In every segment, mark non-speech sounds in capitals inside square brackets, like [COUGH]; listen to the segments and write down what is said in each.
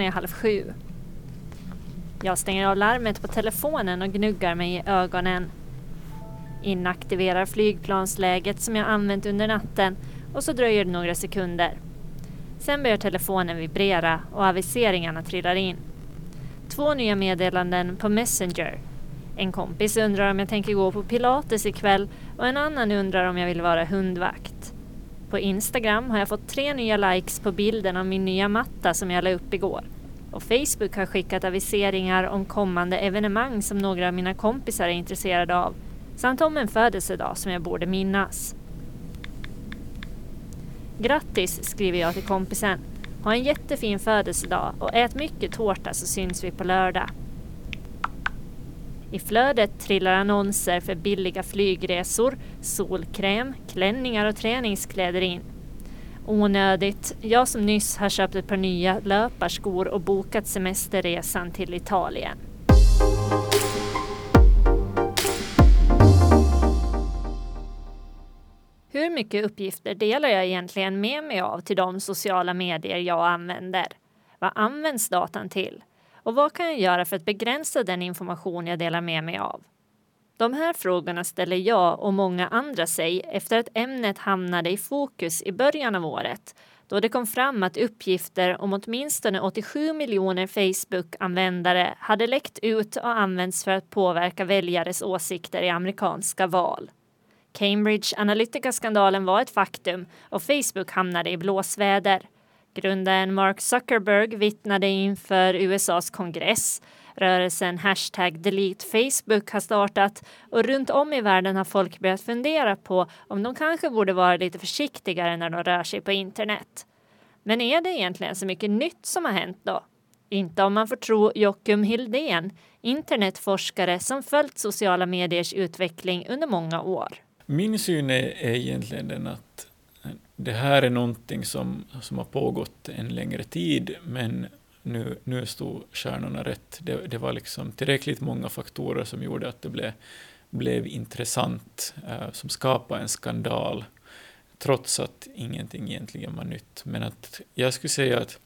Klockan är halv sju. Jag stänger av larmet på telefonen och gnuggar mig i ögonen. Inaktiverar flygplansläget som jag använt under natten och så dröjer det några sekunder. Sen börjar telefonen vibrera och aviseringarna trillar in. Två nya meddelanden på Messenger. En kompis undrar om jag tänker gå på pilates ikväll och en annan undrar om jag vill vara hundvakt. På Instagram har jag fått tre nya likes på bilden av min nya matta som jag la upp igår. Och Facebook har skickat aviseringar om kommande evenemang som några av mina kompisar är intresserade av. Samt om en födelsedag som jag borde minnas. Grattis skriver jag till kompisen. Ha en jättefin födelsedag och ät mycket tårta så syns vi på lördag. I flödet trillar annonser för billiga flygresor, solkräm, klänningar och träningskläder in. Onödigt. Jag som nyss har köpt ett par nya löparskor och bokat semesterresan till Italien. Hur mycket uppgifter delar jag egentligen med mig av till de sociala medier jag använder? Vad används datan till? Och vad kan jag göra för att begränsa den information jag delar med mig av? De här frågorna ställer jag och många andra sig efter att ämnet hamnade i fokus i början av året då det kom fram att uppgifter om åtminstone 87 miljoner Facebook-användare hade läckt ut och använts för att påverka väljares åsikter i amerikanska val. Cambridge Analytica-skandalen var ett faktum och Facebook hamnade i blåsväder. Grundaren Mark Zuckerberg vittnade inför USAs kongress. Rörelsen hashtag delete Facebook har startat och runt om i världen har folk börjat fundera på om de kanske borde vara lite försiktigare när de rör sig på internet. Men är det egentligen så mycket nytt som har hänt då? Inte om man får tro Jockum Hildén, internetforskare som följt sociala mediers utveckling under många år. Min syn är, är egentligen den att eh, det här är någonting som, som har pågått en längre tid, men nu, nu stod stjärnorna rätt. Det, det var liksom tillräckligt många faktorer som gjorde att det blev, blev intressant, eh, som skapade en skandal, trots att ingenting egentligen var nytt. Men att jag skulle säga att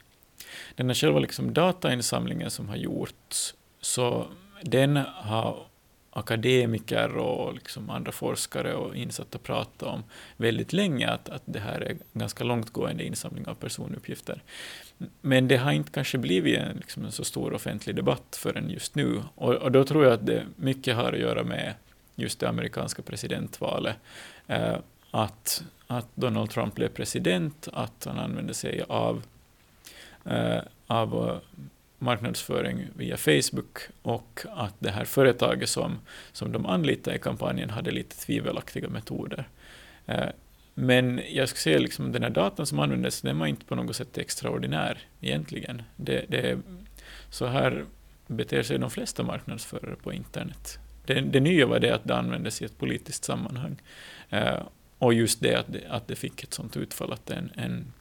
den här själva liksom datainsamlingen som har gjorts, så den har akademiker och liksom andra forskare och insatta prata om väldigt länge, att, att det här är ganska långtgående insamling av personuppgifter. Men det har inte kanske blivit en, liksom en så stor offentlig debatt förrän just nu. Och, och, då tror jag att det mycket har att göra med just det amerikanska presidentvalet. Eh, att, att Donald Trump blev president, att han använde sig av, eh, av marknadsföring via Facebook och att det här företaget som, som de anlitade i kampanjen hade lite tvivelaktiga metoder. Eh, men jag skulle säga liksom den här datan som användes, den var inte på något sätt extraordinär egentligen. Det, det, så här beter sig de flesta marknadsförare på internet. Det, det nya var det att det användes i ett politiskt sammanhang. Eh, och just det att, det att det fick ett sånt utfall att en, en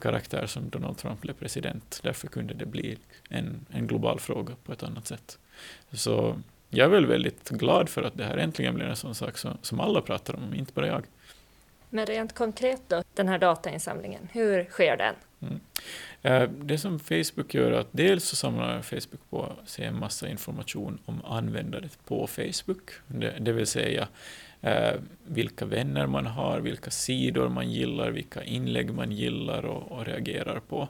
karaktär som Donald Trump blev president. Därför kunde det bli en, en global fråga på ett annat sätt. Så jag är väl väldigt glad för att det här äntligen blir en sån sak som, som alla pratar om, inte bara jag. Men rent konkret då, den här datainsamlingen, hur sker den? Mm. Eh, det som Facebook gör är att dels så samlar Facebook på sig en massa information om användandet på Facebook, det, det vill säga Eh, vilka vänner man har, vilka sidor man gillar, vilka inlägg man gillar och, och reagerar på.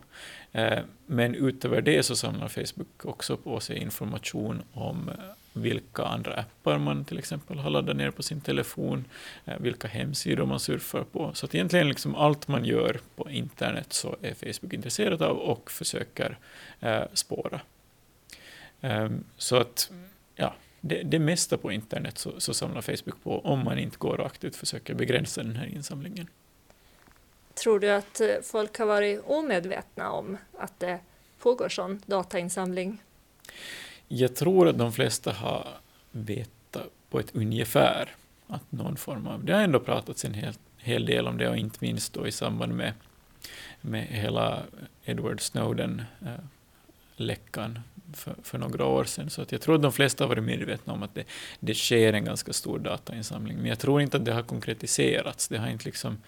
Eh, men utöver det så samlar Facebook också på sig information om eh, vilka andra appar man till exempel har laddat ner på sin telefon, eh, vilka hemsidor man surfar på. Så att egentligen liksom allt man gör på internet så är Facebook intresserad av och försöker eh, spåra. Um, så att, ja, det, det mesta på internet så, så samlar Facebook på om man inte går och aktivt försöker begränsa den här insamlingen. Tror du att eh, folk har varit omedvetna om att det pågår sån datainsamling? Jag tror att de flesta har vetat på ett ungefär att någon form av... Det har ändå pratats en hel, hel del om det och inte minst då i samband med, med hela Edward Snowden-läckan läckan för, för några år sedan. Så att jag tror att de flesta har varit medvetna om att det, det sker en ganska stor datainsamling. Men jag tror inte att det har konkretiserats. Det har inte liksom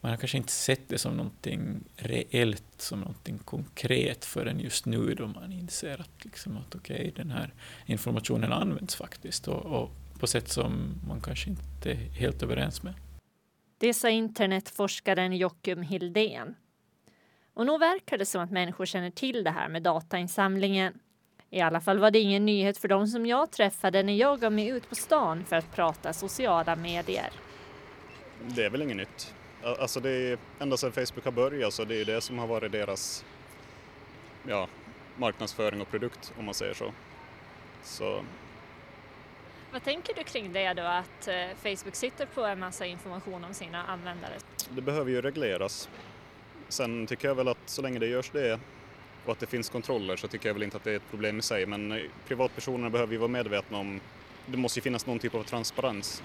man har kanske inte sett det som någonting reellt, som någonting konkret förrän just nu då man inser att, liksom att okej, okay, den här informationen används faktiskt och, och på sätt som man kanske inte är helt överens med. Det sa internetforskaren Jockum Hildén. Och nog verkar det som att människor känner till det här med datainsamlingen. I alla fall var det ingen nyhet för de som jag träffade när jag gav mig ut på stan för att prata sociala medier. Det är väl inget nytt. Alltså det är ända sedan Facebook har börjat så det är det som har varit deras ja, marknadsföring och produkt om man säger så. så. Vad tänker du kring det då att eh, Facebook sitter på en massa information om sina användare? Det behöver ju regleras. Sen tycker jag väl att så länge det görs det och att det finns kontroller så tycker jag väl inte att det är ett problem i sig. Men privatpersoner privatpersonerna behöver ju vara medvetna om det måste ju finnas någon typ av transparens.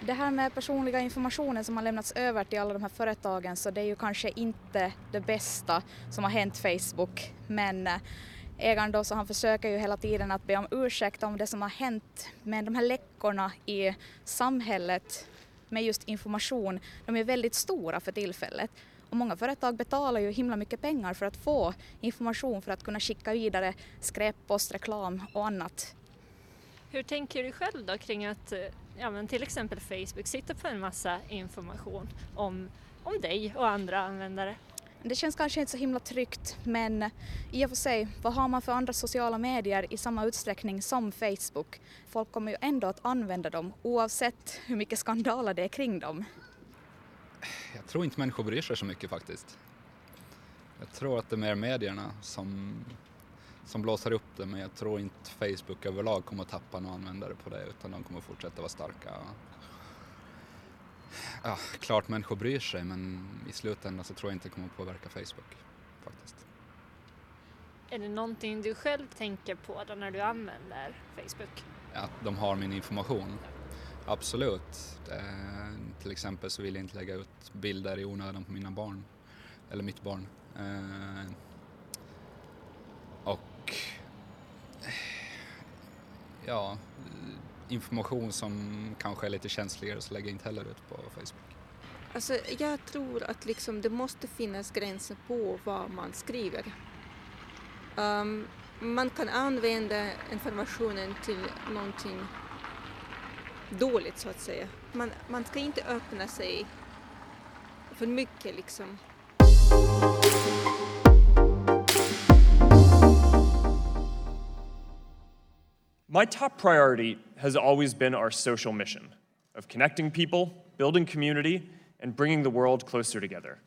Det här med personliga informationen som har lämnats över till alla de här företagen så det är ju kanske inte det bästa som har hänt Facebook. Men eh, ägaren då så han försöker ju hela tiden att be om ursäkt om det som har hänt. Med de här läckorna i samhället med just information, de är väldigt stora för tillfället. Och många företag betalar ju himla mycket pengar för att få information för att kunna skicka vidare skräppost, reklam och annat. Hur tänker du själv då kring att eh, ja, men till exempel Facebook sitter på en massa information om, om dig och andra användare. Det känns kanske inte så himla tryggt men i och för sig, vad har man för andra sociala medier i samma utsträckning som Facebook? Folk kommer ju ändå att använda dem oavsett hur mycket skandaler det är kring dem. Jag tror inte människor bryr sig så mycket faktiskt. Jag tror att det är mer medierna som som blåser upp det men jag tror inte Facebook överlag kommer att tappa några användare på det utan de kommer fortsätta vara starka. Ja, klart människor bryr sig men i slutändan så tror jag inte det kommer att påverka Facebook faktiskt. Är det någonting du själv tänker på då när du använder Facebook? Att de har min information. Absolut. Eh, till exempel så vill jag inte lägga ut bilder i onödan på mina barn, eller mitt barn. Eh, och eh, ja, information som kanske är lite känsligare så lägger jag inte heller ut på Facebook. Alltså, jag tror att liksom det måste finnas gränser på vad man skriver. Um, man kan använda informationen till någonting dåligt så att säga. Man, man ska inte öppna sig för mycket liksom. My top priority has always been our social mission of connecting people, building community, and bringing the world closer together.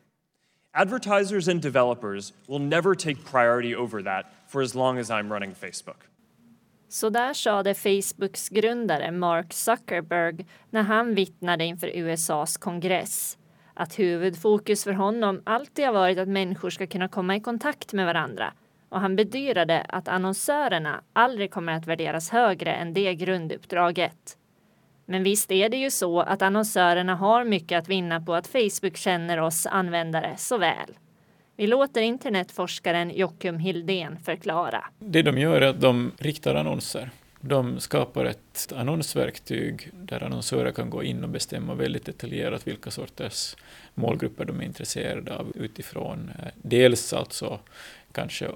Advertisers and developers will never take priority over that for as long as I'm running Facebook. Så där sade Facebooks grundare Mark Zuckerberg när han vittnade inför USAs kongress. Att huvudfokus för honom alltid har varit att människor ska kunna komma i kontakt med varandra och han bedyrade att annonsörerna aldrig kommer att värderas högre än det grunduppdraget. Men visst är det ju så att annonsörerna har mycket att vinna på att Facebook känner oss användare så väl. Vi låter internetforskaren Jockum Hildén förklara. Det de gör är att de riktar annonser. De skapar ett annonsverktyg där annonsörer kan gå in och bestämma väldigt detaljerat vilka sorters målgrupper de är intresserade av utifrån eh, dels alltså kanske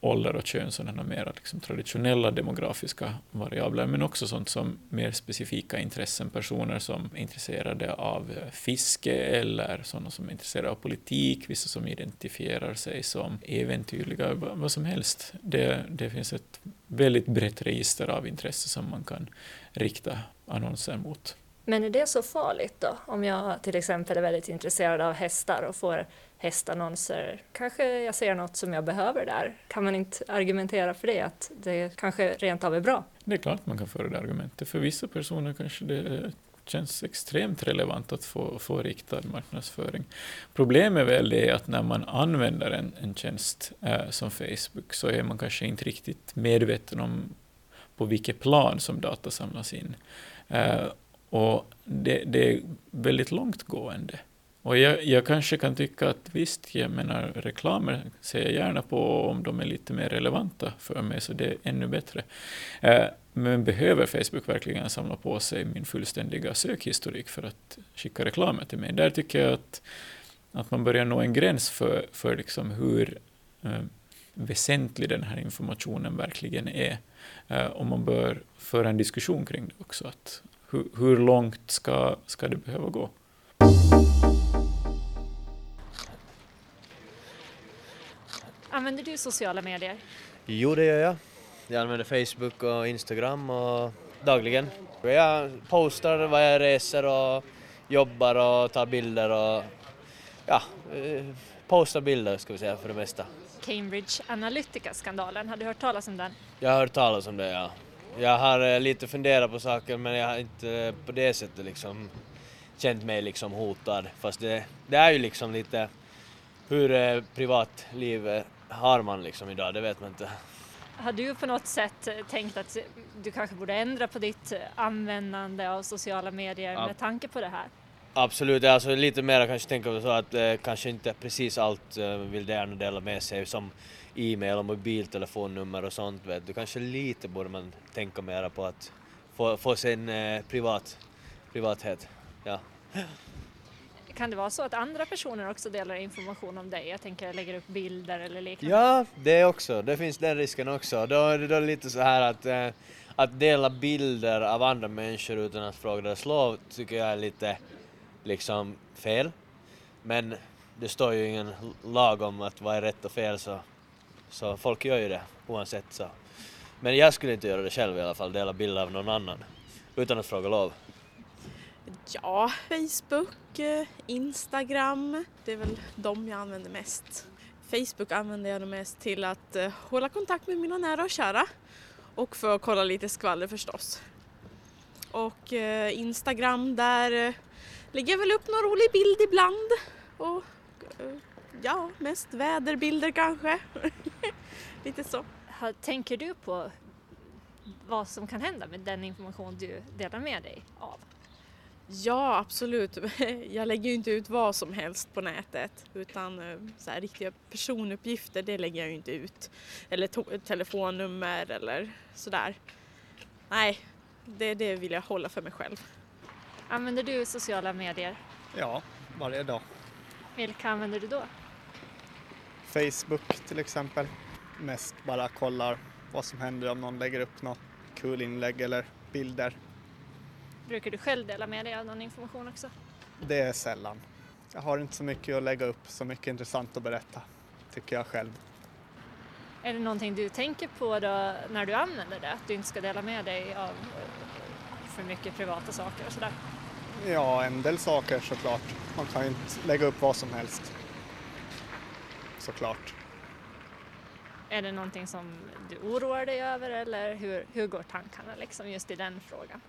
ålder och kön, sådana mer liksom traditionella demografiska variabler, men också sånt som mer specifika intressen, personer som är intresserade av fiske eller sådana som är intresserade av politik, vissa som identifierar sig som äventyrliga, vad som helst. Det, det finns ett väldigt brett register av intresse som man kan rikta annonser mot. Men är det så farligt då? Om jag till exempel är väldigt intresserad av hästar och får hästannonser. Kanske jag ser något som jag behöver där. Kan man inte argumentera för det, att det kanske rent av är bra? Det är klart man kan föra det argumentet. För vissa personer kanske det känns extremt relevant att få, få riktad marknadsföring. Problemet är väl det att när man använder en, en tjänst eh, som Facebook så är man kanske inte riktigt medveten om på vilket plan som data samlas in. Eh, och det, det är väldigt långtgående och jag, jag, kanske kan tycka att visst, jag menar reklamer ser jag gärna på om de är lite mer relevanta för mig, så det är ännu bättre. Eh, men behöver Facebook verkligen samla på sig min fullständiga sökhistorik för att skicka reklamer till mig? Där tycker jag att, att man börjar nå en gräns för, för liksom hur eh, väsentlig den här informationen verkligen är. Eh, och man bör föra en diskussion kring det också. Att hur, hur långt ska, ska det behöva gå? Använder du sociala medier? Jo, det gör jag. Jag använder Facebook och Instagram och dagligen. Jag postar vad jag reser och jobbar och tar bilder och ja, eh, postar bilder ska vi säga för det mesta. Cambridge Analytica-skandalen, har du hört talas om den? Jag har hört talas om det, ja. Jag har eh, lite funderat på saker men jag har inte på det sättet liksom känt mig liksom hotad. Fast det, det är ju liksom lite hur eh, privatliv har man liksom idag, det vet man inte. Har du på något sätt tänkt att du kanske borde ändra på ditt användande av sociala medier ja. med tanke på det här? Absolut, alltså lite mer kanske tänka så att eh, kanske inte precis allt eh, vill det gärna dela med sig som e-mail och mobiltelefonnummer och sånt vet du. Kanske lite borde man tänka mera på att få, få sin eh, privat, privathet. Ja. Kan det vara så att andra personer också delar information om dig? Jag tänker lägger upp bilder eller liknande. Ja, det också. Det finns den risken också. Då är det då lite så här att, eh, att dela bilder av andra människor utan att fråga deras lov tycker jag är lite liksom fel. Men det står ju ingen lag om att vad är rätt och fel så, så folk gör ju det oavsett så. Men jag skulle inte göra det själv i alla fall, dela bilder av någon annan utan att fråga lov. Ja, Facebook, eh, Instagram, det är väl de jag använder mest. Facebook använder jag mest till att eh, hålla kontakt med mina nära och kära och för att kolla lite skvaller förstås. Och eh, Instagram, där lägger jag väl upp någon rolig bild ibland och ja, mest väderbilder kanske. [LAUGHS] lite så. Tänker du på vad som kan hända med den information du delar med dig av? Ja, absolut. [LAUGHS] Jag lägger ju inte ut vad som helst på nätet utan eh, så här, riktiga personuppgifter det lägger jag ju inte ut. Eller telefonnummer eller sådär. Nej, det, det vill jag hålla för mig själv. Använder du sociala medier? Ja, varje dag. Vilka använder du då? Facebook till exempel. Mest bara kollar vad som händer om någon lägger upp något kul inlägg eller bilder. Brukar du själv dela med dig av någon information också? Det är sällan. Jag har inte så mycket att lägga upp, så mycket intressant att berätta, tycker jag själv. Är det någonting du tänker på då när du använder det? Att du inte ska dela med dig av för mycket privata saker och sådär? Ja, en del saker såklart. Man kan ju inte lägga upp vad som helst. Såklart. Är det någonting som du oroar dig över eller hur, hur går tankarna liksom just i den frågan?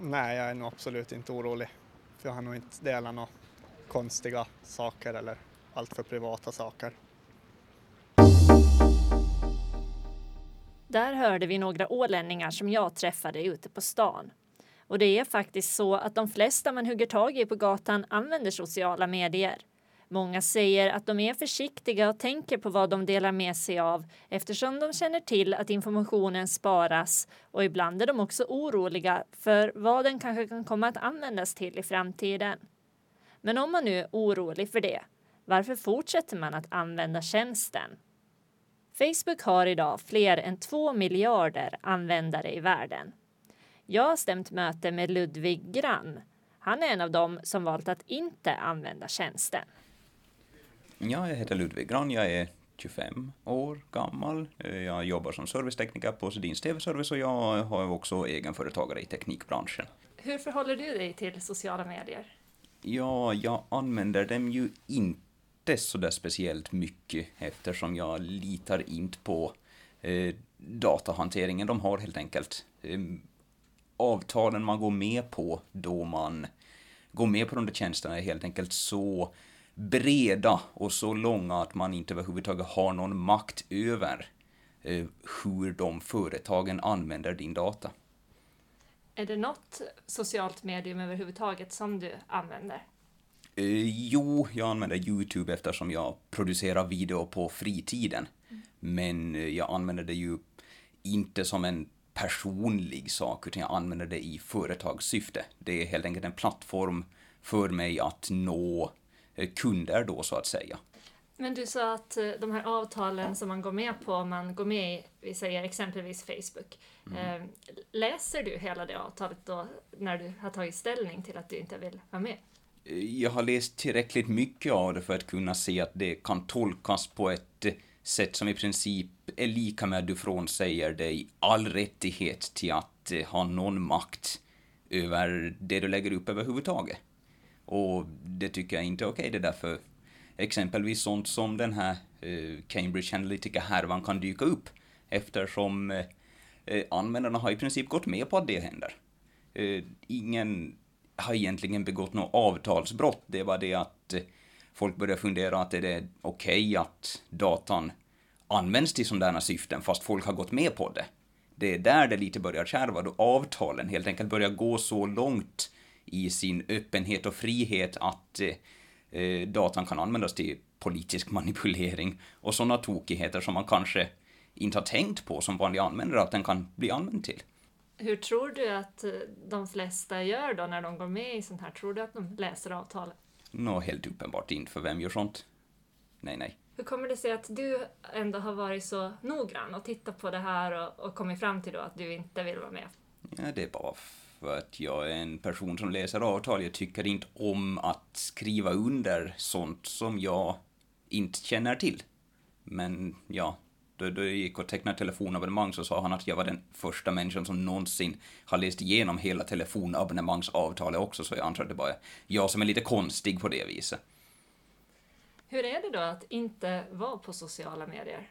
Nej, jag är nog absolut inte orolig. För jag har nog inte delat några konstiga saker eller alltför privata saker. Där hörde vi några ålänningar som jag träffade ute på stan. Och det är faktiskt så att de flesta man hugger tag i på gatan använder sociala medier. Många säger att de är försiktiga och tänker på vad de delar med sig av eftersom de känner till att informationen sparas och ibland är de också oroliga för vad den kanske kan komma att användas till i framtiden. Men om man nu är orolig för det, varför fortsätter man att använda tjänsten? Facebook har idag fler än 2 miljarder användare i världen. Jag har stämt möte med Ludvig Grann. Han är en av dem som valt att inte använda tjänsten. Ja, jag heter Ludvig Gran, jag är 25 år gammal. Jag jobbar som servicetekniker på Sedins TV-service och jag har också egenföretagare i teknikbranschen. Hur förhåller du dig till sociala medier? Ja, jag använder dem ju inte så där speciellt mycket eftersom jag litar inte på eh, datahanteringen de har helt enkelt. Eh, avtalen man går med på då man går med på de där tjänsterna är helt enkelt så breda och så långa att man inte överhuvudtaget har någon makt över eh, hur de företagen använder din data. Är det något socialt medium överhuvudtaget som du använder? Eh, jo, jag använder YouTube eftersom jag producerar video på fritiden. Men eh, jag använder det ju inte som en personlig sak, utan jag använder det i företagssyfte. Det är helt enkelt en plattform för mig att nå kunder då, så att säga. Men du sa att eh, de här avtalen som man går med på, om man går med i, vi säger exempelvis Facebook. Mm. Eh, läser du hela det avtalet då när du har tagit ställning till att du inte vill vara med? Eh, Jag har läst tillräckligt mycket av det för att kunna se att det kan tolkas på ett eh, sätt som i princip är lika med att du frånsäger dig all rättighet till att eh, ha någon makt över det du lägger upp överhuvudtaget. Och det tycker jag inte är okej. Det är därför exempelvis sånt som den här eh, Cambridge Analytica-härvan kan dyka upp eftersom eh, eh, användarna har i princip gått med på att det händer. Ingen har egentligen begått något avtalsbrott. Det var det att folk börjar fundera att är det okej att datan används till sådana syften fast folk har gått med på det. Det är där det lite börjar kärva då avtalen helt enkelt börjar gå så långt i sin öppenhet och frihet att eh, eh, datan kan användas till politisk manipulering och sådana tokigheter som man kanske inte har tänkt på som vanlig användare att den kan bli använd till. Hur tror du att eh, de flesta gör då när de går med i sånt här? Tror du att de läser avtalet? Nå, helt uppenbart inte, för vem gör sånt? Nej, nej. Hur kommer det sig att du ändå har varit så noggrann och tittat på det här och, och kommit fram till då att du inte vill vara med? Ja, det är bara för att jag är en person som läser avtal. Jag tycker inte om att skriva under sånt som jag inte känner till. Men ja, då, då jag gick och tecknade telefonabonnemang så sa han att jag var den första människan som någonsin har läst igenom hela telefonabonnemangsavtalet också, så jag antar att det bara är jag som är lite konstig på det viset. Hur är det då att inte vara på sociala medier?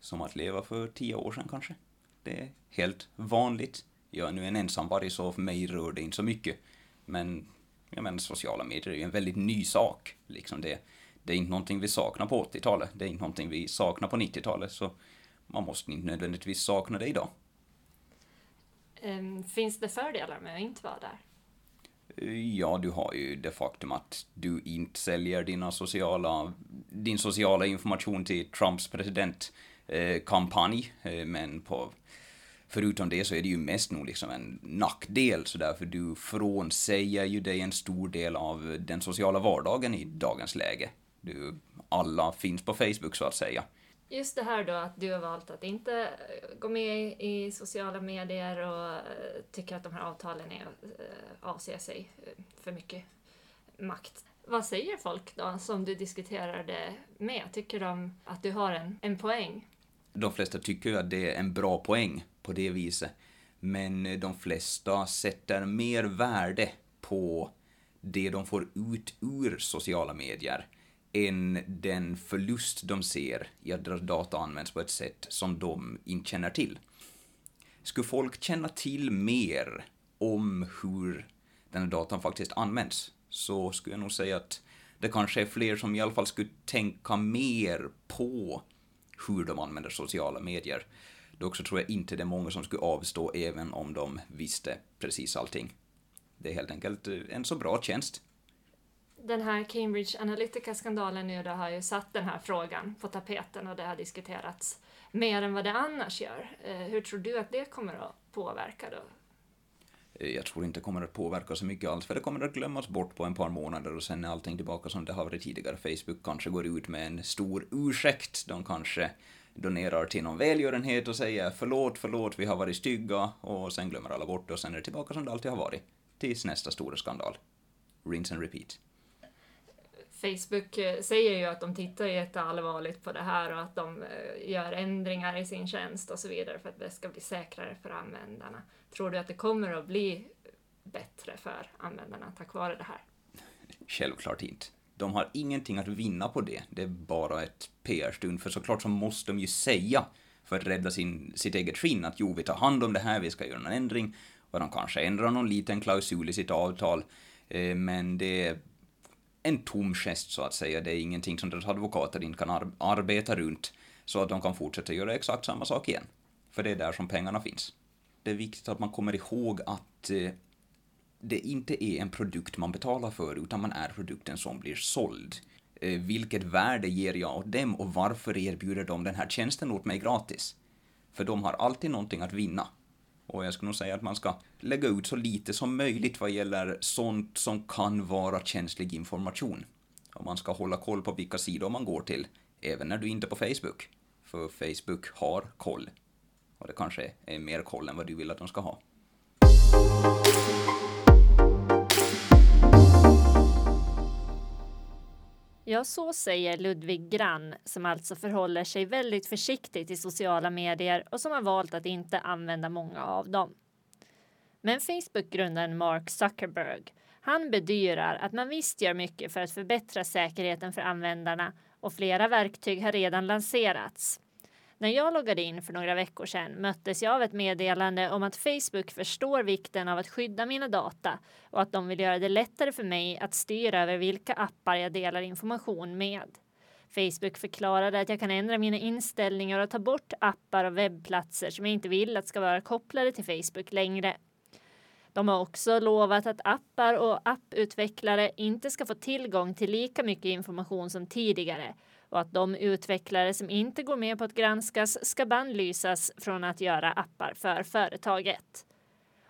Som att leva för tio år sedan kanske. Det är helt vanligt. Jag är nu en ensamvarg så för mig rör det inte så mycket. Men, jag menar, sociala medier är ju en väldigt ny sak. Liksom det, det är inte någonting vi saknar på 80-talet. Det är inte någonting vi saknar på 90-talet. Så man måste inte nödvändigtvis sakna det idag. Ehm, Finns det fördelar med att inte vara där? Ja, du har ju det faktum att du inte säljer dina sociala, din sociala information till Trumps presidentkampanj, eh, men på, förutom det så är det ju mest nog liksom en nackdel, så därför du frånsäger ju dig en stor del av den sociala vardagen i dagens läge. Du, alla finns på Facebook så att säga. Just det här då att du har valt att inte eh, gå med i sociala medier och eh, tycker att de här avtalen är, eh, avser sig för mycket makt. Vad säger folk då som du diskuterar det med? Tycker de att du har en, en poäng? de flesta tycker att det är en bra poäng på det viset. Men eh, de flesta sätter mer värde på det de får ut ur sociala medier än den förlust de ser i att deras data används på ett sätt som de inte känner till. Skulle folk känna till mer om hur den här datan faktiskt används så skulle jag nog säga att det kanske är fler som i alla fall skulle tänka mer på hur de använder sociala medier. Dock så tror jag inte det är många som skulle avstå även om de visste precis allting. Det är helt enkelt eh, en så bra tjänst. Den här Cambridge Analytica-skandalen nu då har ju satt den här frågan på tapeten och det har diskuterats mer än vad det annars gör. Eh, Hur tror du att det kommer att påverka då? Eh, Jag tror inte det kommer att påverka så mycket alls, för det kommer att glömmas bort på en par månader och sen är allting tillbaka som det har varit tidigare. Facebook kanske går ut med en stor ursäkt. De kanske donerar till någon välgörenhet och säger förlåt, förlåt, vi har varit stygga och sen glömmer alla bort det och sen är det tillbaka som det alltid har varit. Tills nästa stora skandal. Rinse and repeat. Facebook eh, säger ju att de tittar jätteallvarligt på det här och att de eh, gör ändringar i sin tjänst och så vidare för att det ska bli säkrare för användarna. Tror du att det kommer att bli bättre för användarna tack vare det här? Självklart inte. De har ingenting att vinna på det. Det är bara ett PR-stund, för såklart så måste de ju säga för att rädda sin, sitt eget skinn att jo, vi tar hand om det här, vi ska göra en ändring. Och de kanske ändrar någon liten klausul i sitt avtal, eh, men det är en tom gest så att säga. Det är ingenting som deras advokater inte kan ar- arbeta runt så att de kan fortsätta göra exakt samma sak igen. För det är där som pengarna finns. Det är viktigt att man kommer ihåg att eh, det inte är en produkt man betalar för, utan man är produkten som blir såld. Eh, vilket värde ger jag åt dem och varför erbjuder de den här tjänsten åt mig gratis? För de har alltid någonting att vinna. Och jag skulle nog säga att man ska lägga ut så lite som möjligt vad gäller sånt som kan vara känslig information. Och man ska hålla koll på vilka sidor man går till, även när du inte är på Facebook. För Facebook har koll. Och det kanske är mer koll än vad du vill att de ska ha. Ja, så säger Ludvig Grann som alltså förhåller sig väldigt försiktigt till sociala medier och som har valt att inte använda många av dem. Men Facebook-grundaren Mark Zuckerberg, han bedyrar att man visst gör mycket för att förbättra säkerheten för användarna och flera verktyg har redan lanserats. När jag loggade in för några veckor sedan möttes jag av ett meddelande om att Facebook förstår vikten av att skydda mina data och att de vill göra det lättare för mig att styra över vilka appar jag delar information med. Facebook förklarade att jag kan ändra mina inställningar och ta bort appar och webbplatser som jag inte vill att ska vara kopplade till Facebook längre. De har också lovat att appar och apputvecklare inte ska få tillgång till lika mycket information som tidigare och att de utvecklare som inte går med på att granskas ska bannlysas från att göra appar för företaget.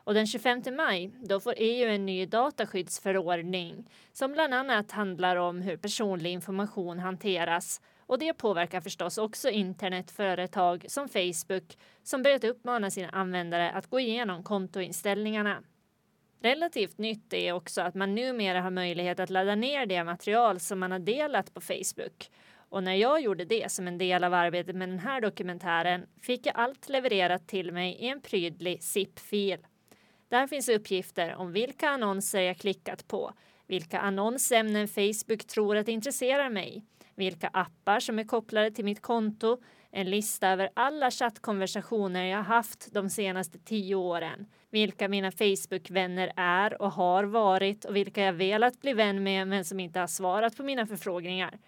Och den 25 maj då får EU en ny dataskyddsförordning som bland annat handlar om hur personlig information hanteras och det påverkar förstås också internetföretag som Facebook som börjat uppmana sina användare att gå igenom kontoinställningarna. Relativt nytt är också att man numera har möjlighet att ladda ner det material som man har delat på Facebook och när jag gjorde det som en del av arbetet med den här dokumentären fick jag allt levererat till mig i en prydlig zip-fil. Där finns uppgifter om vilka annonser jag klickat på, vilka annonsämnen Facebook tror att intresserar mig, vilka appar som är kopplade till mitt konto, en lista över alla chattkonversationer jag haft de senaste tio åren, vilka mina Facebook-vänner är och har varit och vilka jag velat bli vän med men som inte har svarat på mina förfrågningar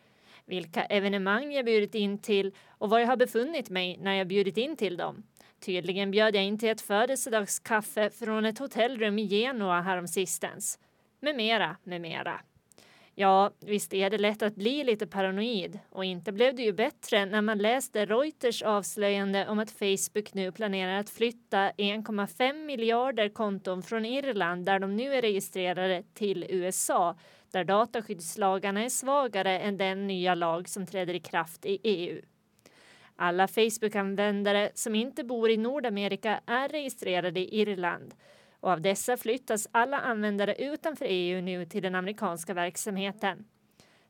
vilka evenemang jag bjudit in till och var jag har befunnit mig när jag bjudit in till dem. Tydligen bjöd jag in till ett födelsedagskaffe från ett hotellrum i Genua häromsistens. Med mera, med mera. Ja, visst är det lätt att bli lite paranoid och inte blev det ju bättre när man läste Reuters avslöjande om att Facebook nu planerar att flytta 1,5 miljarder konton från Irland där de nu är registrerade till USA där dataskyddslagarna är svagare än den nya lag som träder i kraft i EU. Alla Facebook-användare som inte bor i Nordamerika är registrerade i Irland och av dessa flyttas alla användare utanför EU nu till den amerikanska verksamheten.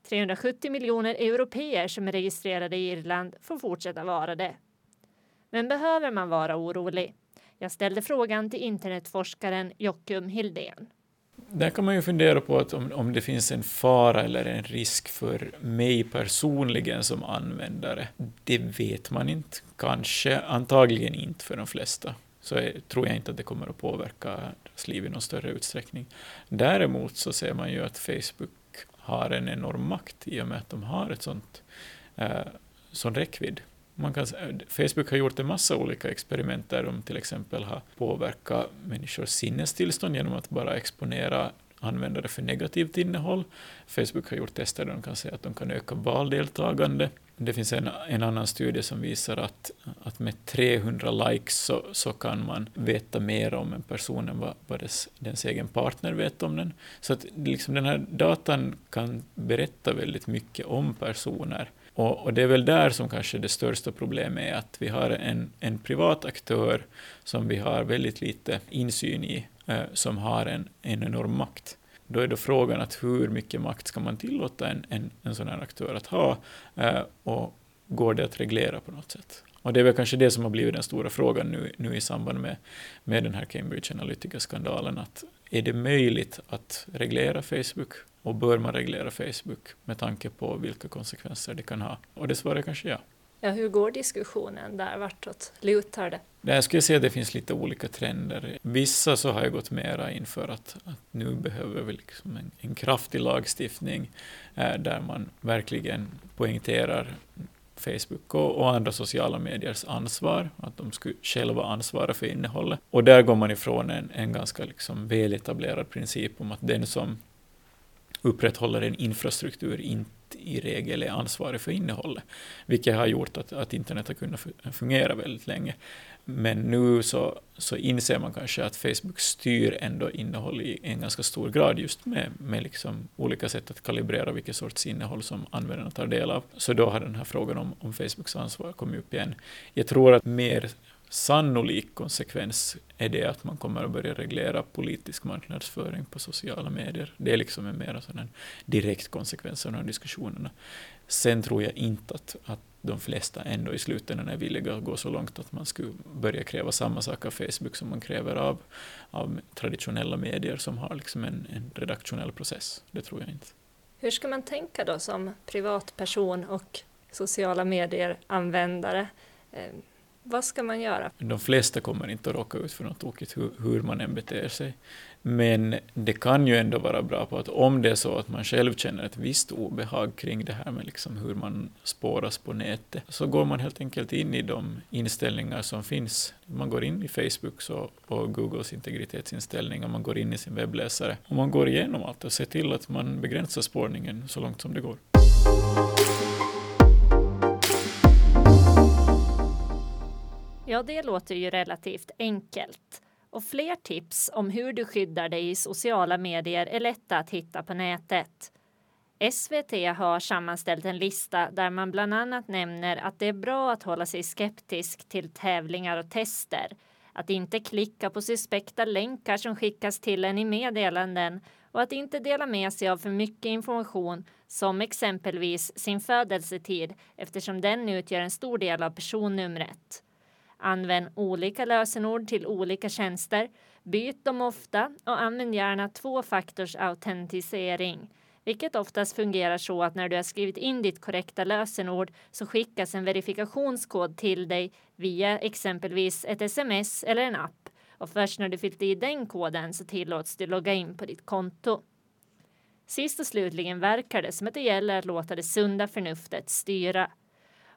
370 miljoner europeer som är registrerade i Irland får fortsätta vara det. Men behöver man vara orolig? Jag ställde frågan till internetforskaren Jockum Hildén. Där kan man ju fundera på att om, om det finns en fara eller en risk för mig personligen som användare. Det vet man inte. Kanske, antagligen inte för de flesta. Så jag, tror jag inte att det kommer att påverka deras liv i någon större utsträckning. Däremot så ser man ju att Facebook har en enorm makt i och med att de har ett sånt eh, sån räckvidd. Man kan, Facebook har gjort en massa olika experiment där de till exempel har påverkat människors sinnestillstånd genom att bara exponera användare för negativt innehåll. Facebook har gjort tester där de kan säga att de kan öka valdeltagande. Det finns en, en annan studie som visar att, att med 300 likes så, så kan man veta mer om en person än vad, vad dess, dens egen partner vet om den. Så att liksom den här datan kan berätta väldigt mycket om personer. Och, och, det är väl där som kanske det största problemet är, att vi har en, en privat aktör som vi har väldigt lite insyn i, eh, som har en, en enorm makt. Då är då frågan att hur mycket makt ska man tillåta en, en, en sån här aktör att ha, eh, och går det att reglera på något sätt? Och det är väl kanske det som har blivit den stora frågan nu, nu i samband med, med den här Cambridge Analytica-skandalen, att är det möjligt att reglera Facebook och bör man reglera Facebook med tanke på vilka konsekvenser det kan ha? Och det svarar kanske ja. Ja, hur går diskussionen där? Vartåt lutar det? Jag skulle säga att det finns lite olika trender. Vissa så har jag gått mera inför att, att nu behöver vi liksom en, en kraftig lagstiftning eh, där man verkligen poängterar Facebook och, och, andra sociala mediers ansvar, att de skulle själva ansvara för innehållet. Och där går man ifrån en, en ganska liksom väletablerad princip om att den som upprätthåller en infrastruktur inte i regel är ansvarig för innehållet, vilket har gjort att, att internet har kunnat fungera väldigt länge. Men nu så, så inser man kanske att Facebook styr ändå innehåll i en ganska stor grad just med, med liksom olika sätt att kalibrera vilket sorts innehåll som användarna tar del av. Så då har den här frågan om, om Facebooks ansvar kommit upp igen. Jag tror att mer sannolik konsekvens är det att man kommer att börja reglera politisk marknadsföring på sociala medier. Det är liksom en mer sån direkt konsekvens av de här diskussionerna. Sen tror jag inte att, att de flesta ändå i slutändan är villiga att gå så långt att man skulle börja kräva samma sak av Facebook som man kräver av, av traditionella medier som har liksom en, en redaktionell process. Det tror jag inte. Hur ska man tänka då som privatperson och sociala medier-användare? Ehm, vad ska man göra? De flesta kommer inte att råka ut för något tokigt hur, hur man än beter sig. Men det kan ju ändå vara bra på att om det är så att man själv känner ett visst obehag kring det här med liksom hur man spåras på nätet, så går man helt enkelt in i de inställningar som finns. Man går in i Facebook och Googles integritetsinställningar, man går in i sin webbläsare och man går igenom allt och ser till att man begränsar spårningen så långt som det går. Ja, det låter ju relativt enkelt. Och fler tips om hur du skyddar dig i sociala medier är lätta att hitta på nätet. SVT har sammanställt en lista där man bland annat nämner att det är bra att hålla sig skeptisk till tävlingar och tester, att inte klicka på suspekta länkar som skickas till en i meddelanden och att inte dela med sig av för mycket information som exempelvis sin födelsetid eftersom den utgör en stor del av personnumret. Använd olika lösenord till olika tjänster. Byt dem ofta och använd gärna tvåfaktorsautentisering. vilket oftast fungerar så att när du har skrivit in ditt korrekta lösenord så skickas en verifikationskod till dig via exempelvis ett sms eller en app och först när du fyllt i den koden så tillåts du logga in på ditt konto. Sist och slutligen verkar det som att det gäller att låta det sunda förnuftet styra.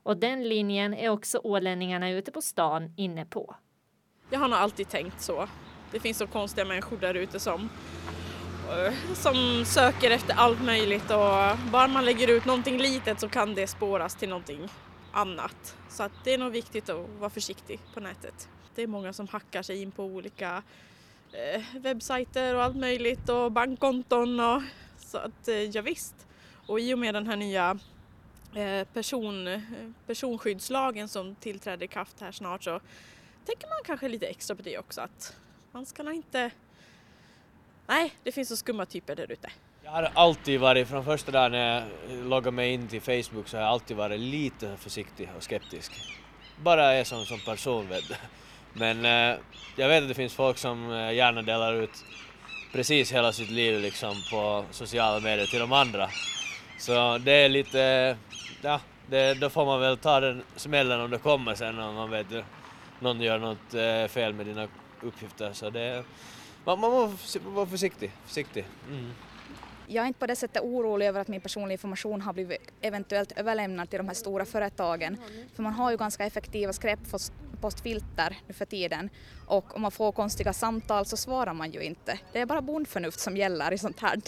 Och den linjen är också ålänningarna ute på stan inne på. Jag har nog alltid tänkt så. Det finns så konstiga människor där ute som, eh, som söker efter allt möjligt och bara man lägger ut någonting litet så kan det spåras till någonting annat. Så att det är nog viktigt att vara försiktig på nätet. Det är många som hackar sig in på olika eh, webbsajter och allt möjligt och bankkonton och så att eh, ja, visst. Och i och med den här nya Eh, person, eh, personskyddslagen som tillträder i kraft här snart så tänker man kanske lite extra på det också att man ska nog inte... Nej, det finns så skumma typer där ute. Jag har alltid varit, från första dagen när jag loggade mig in till Facebook så har jag alltid varit lite försiktig och skeptisk. Bara är som, som person vet. Men eh, jag vet att det finns folk som eh, gärna delar ut precis hela sitt liv liksom på sociala medier till de andra. Så det är lite ja, det, då får man väl ta den smällen om det kommer sen om man vet att någon gör något eh, fel med dina uppgifter. Så det, man, man måste vara försiktig. försiktig. Mm. Jag är inte på det sättet orolig över att min personliga information har blivit eventuellt överlämnad till de här stora företagen. För man har ju ganska effektiva skräppostfilter nu för tiden och om man får konstiga samtal så svarar man ju inte. Det är bara bondförnuft som gäller i sånt här.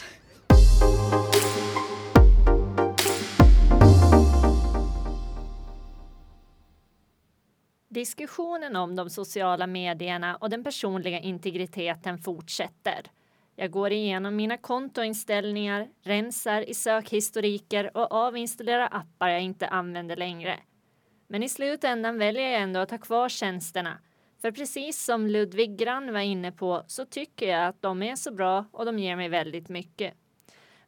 Diskussionen om de sociala medierna och den personliga integriteten fortsätter. Jag går igenom mina kontoinställningar, rensar i sökhistoriker och avinstallerar appar jag inte använder längre. Men i slutändan väljer jag ändå att ha kvar tjänsterna. För precis som Ludvig Grann var inne på så tycker jag att de är så bra och de ger mig väldigt mycket.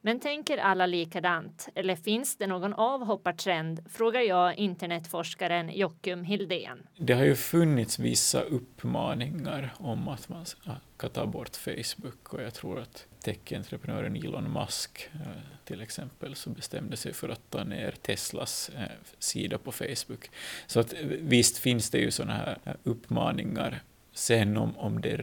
Men tänker alla likadant eller finns det någon avhoppartrend? Frågar jag internetforskaren Jockum Hildén. Det har ju funnits vissa uppmaningar om att man ska ta bort Facebook och jag tror att techentreprenören Elon Musk eh, till exempel så bestämde sig för att ta ner Teslas eh, sida på Facebook. Så att eh, visst finns det ju sådana här uppmaningar. Sen om, om det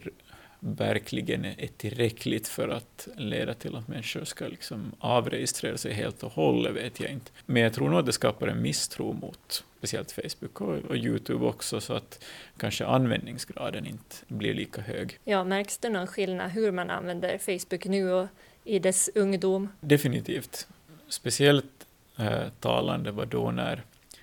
verkligen är tillräckligt för att leda till att människor ska liksom avregistrera sig helt och hållet vet jag inte. Men jag tror nog att det skapar en misstro mot speciellt Facebook och, och Youtube också så att kanske användningsgraden inte blir lika hög. Ja, märks det någon skillnad hur man använder Facebook nu och i dess ungdom? Definitivt. Speciellt eh, talande var då när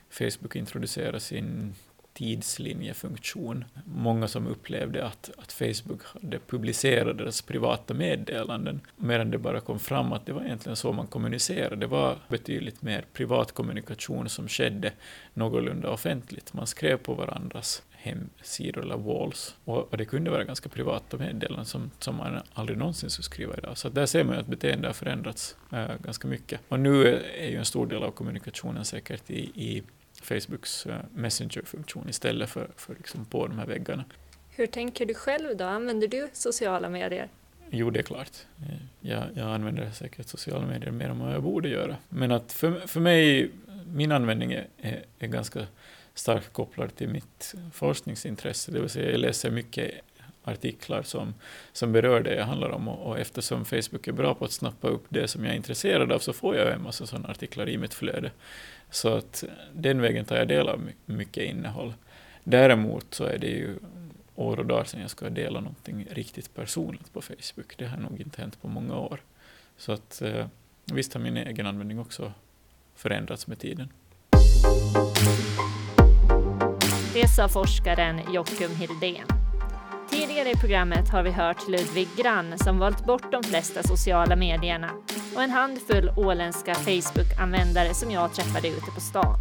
Facebook introducerade sin tidslinjefunktion. Många som upplevde att, att Facebook hade publicerat deras privata meddelanden, medan det bara kom fram att det var egentligen så man kommunicerade. Det var betydligt mer privat kommunikation som skedde någorlunda offentligt. Man skrev på varandras hemsidor eller walls. Och, och, det kunde vara ganska privata meddelanden som, som man aldrig någonsin skulle skriva idag. Så där ser man ju att beteendet har förändrats äh, ganska mycket. Och nu är ju en stor del av kommunikationen säkert i, i Facebooks eh, Messenger-funktion istället för, för liksom på de här väggarna. Hur tänker du själv då? Använder du sociala medier? Jo, det är klart. Eh, jag, jag använder säkert sociala medier mer än vad jag borde göra. Men att för, för mig, min användning är, är, är ganska starkt kopplad till mitt forskningsintresse. Det vill säga jag läser mycket artiklar som, som berör det jag handlar om och, och eftersom Facebook är bra på att snappa upp det som jag är intresserad av så får jag en massa sådana artiklar i mitt flöde. Så att den vägen tar jag del av mycket innehåll. Däremot så är det ju år och dagar sedan jag ska dela någonting riktigt personligt på Facebook. Det har nog inte hänt på många år. Så att eh, visst har min egen användning också förändrats med tiden. Det sa forskaren Jockum Hildén. Tidigare i programmet har vi hört Ludvig Grann som valt bort de flesta sociala medierna och en handfull åländska Facebook-användare som jag träffade ute på stan.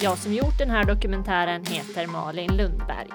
Jag som gjort den här dokumentären heter Malin Lundberg.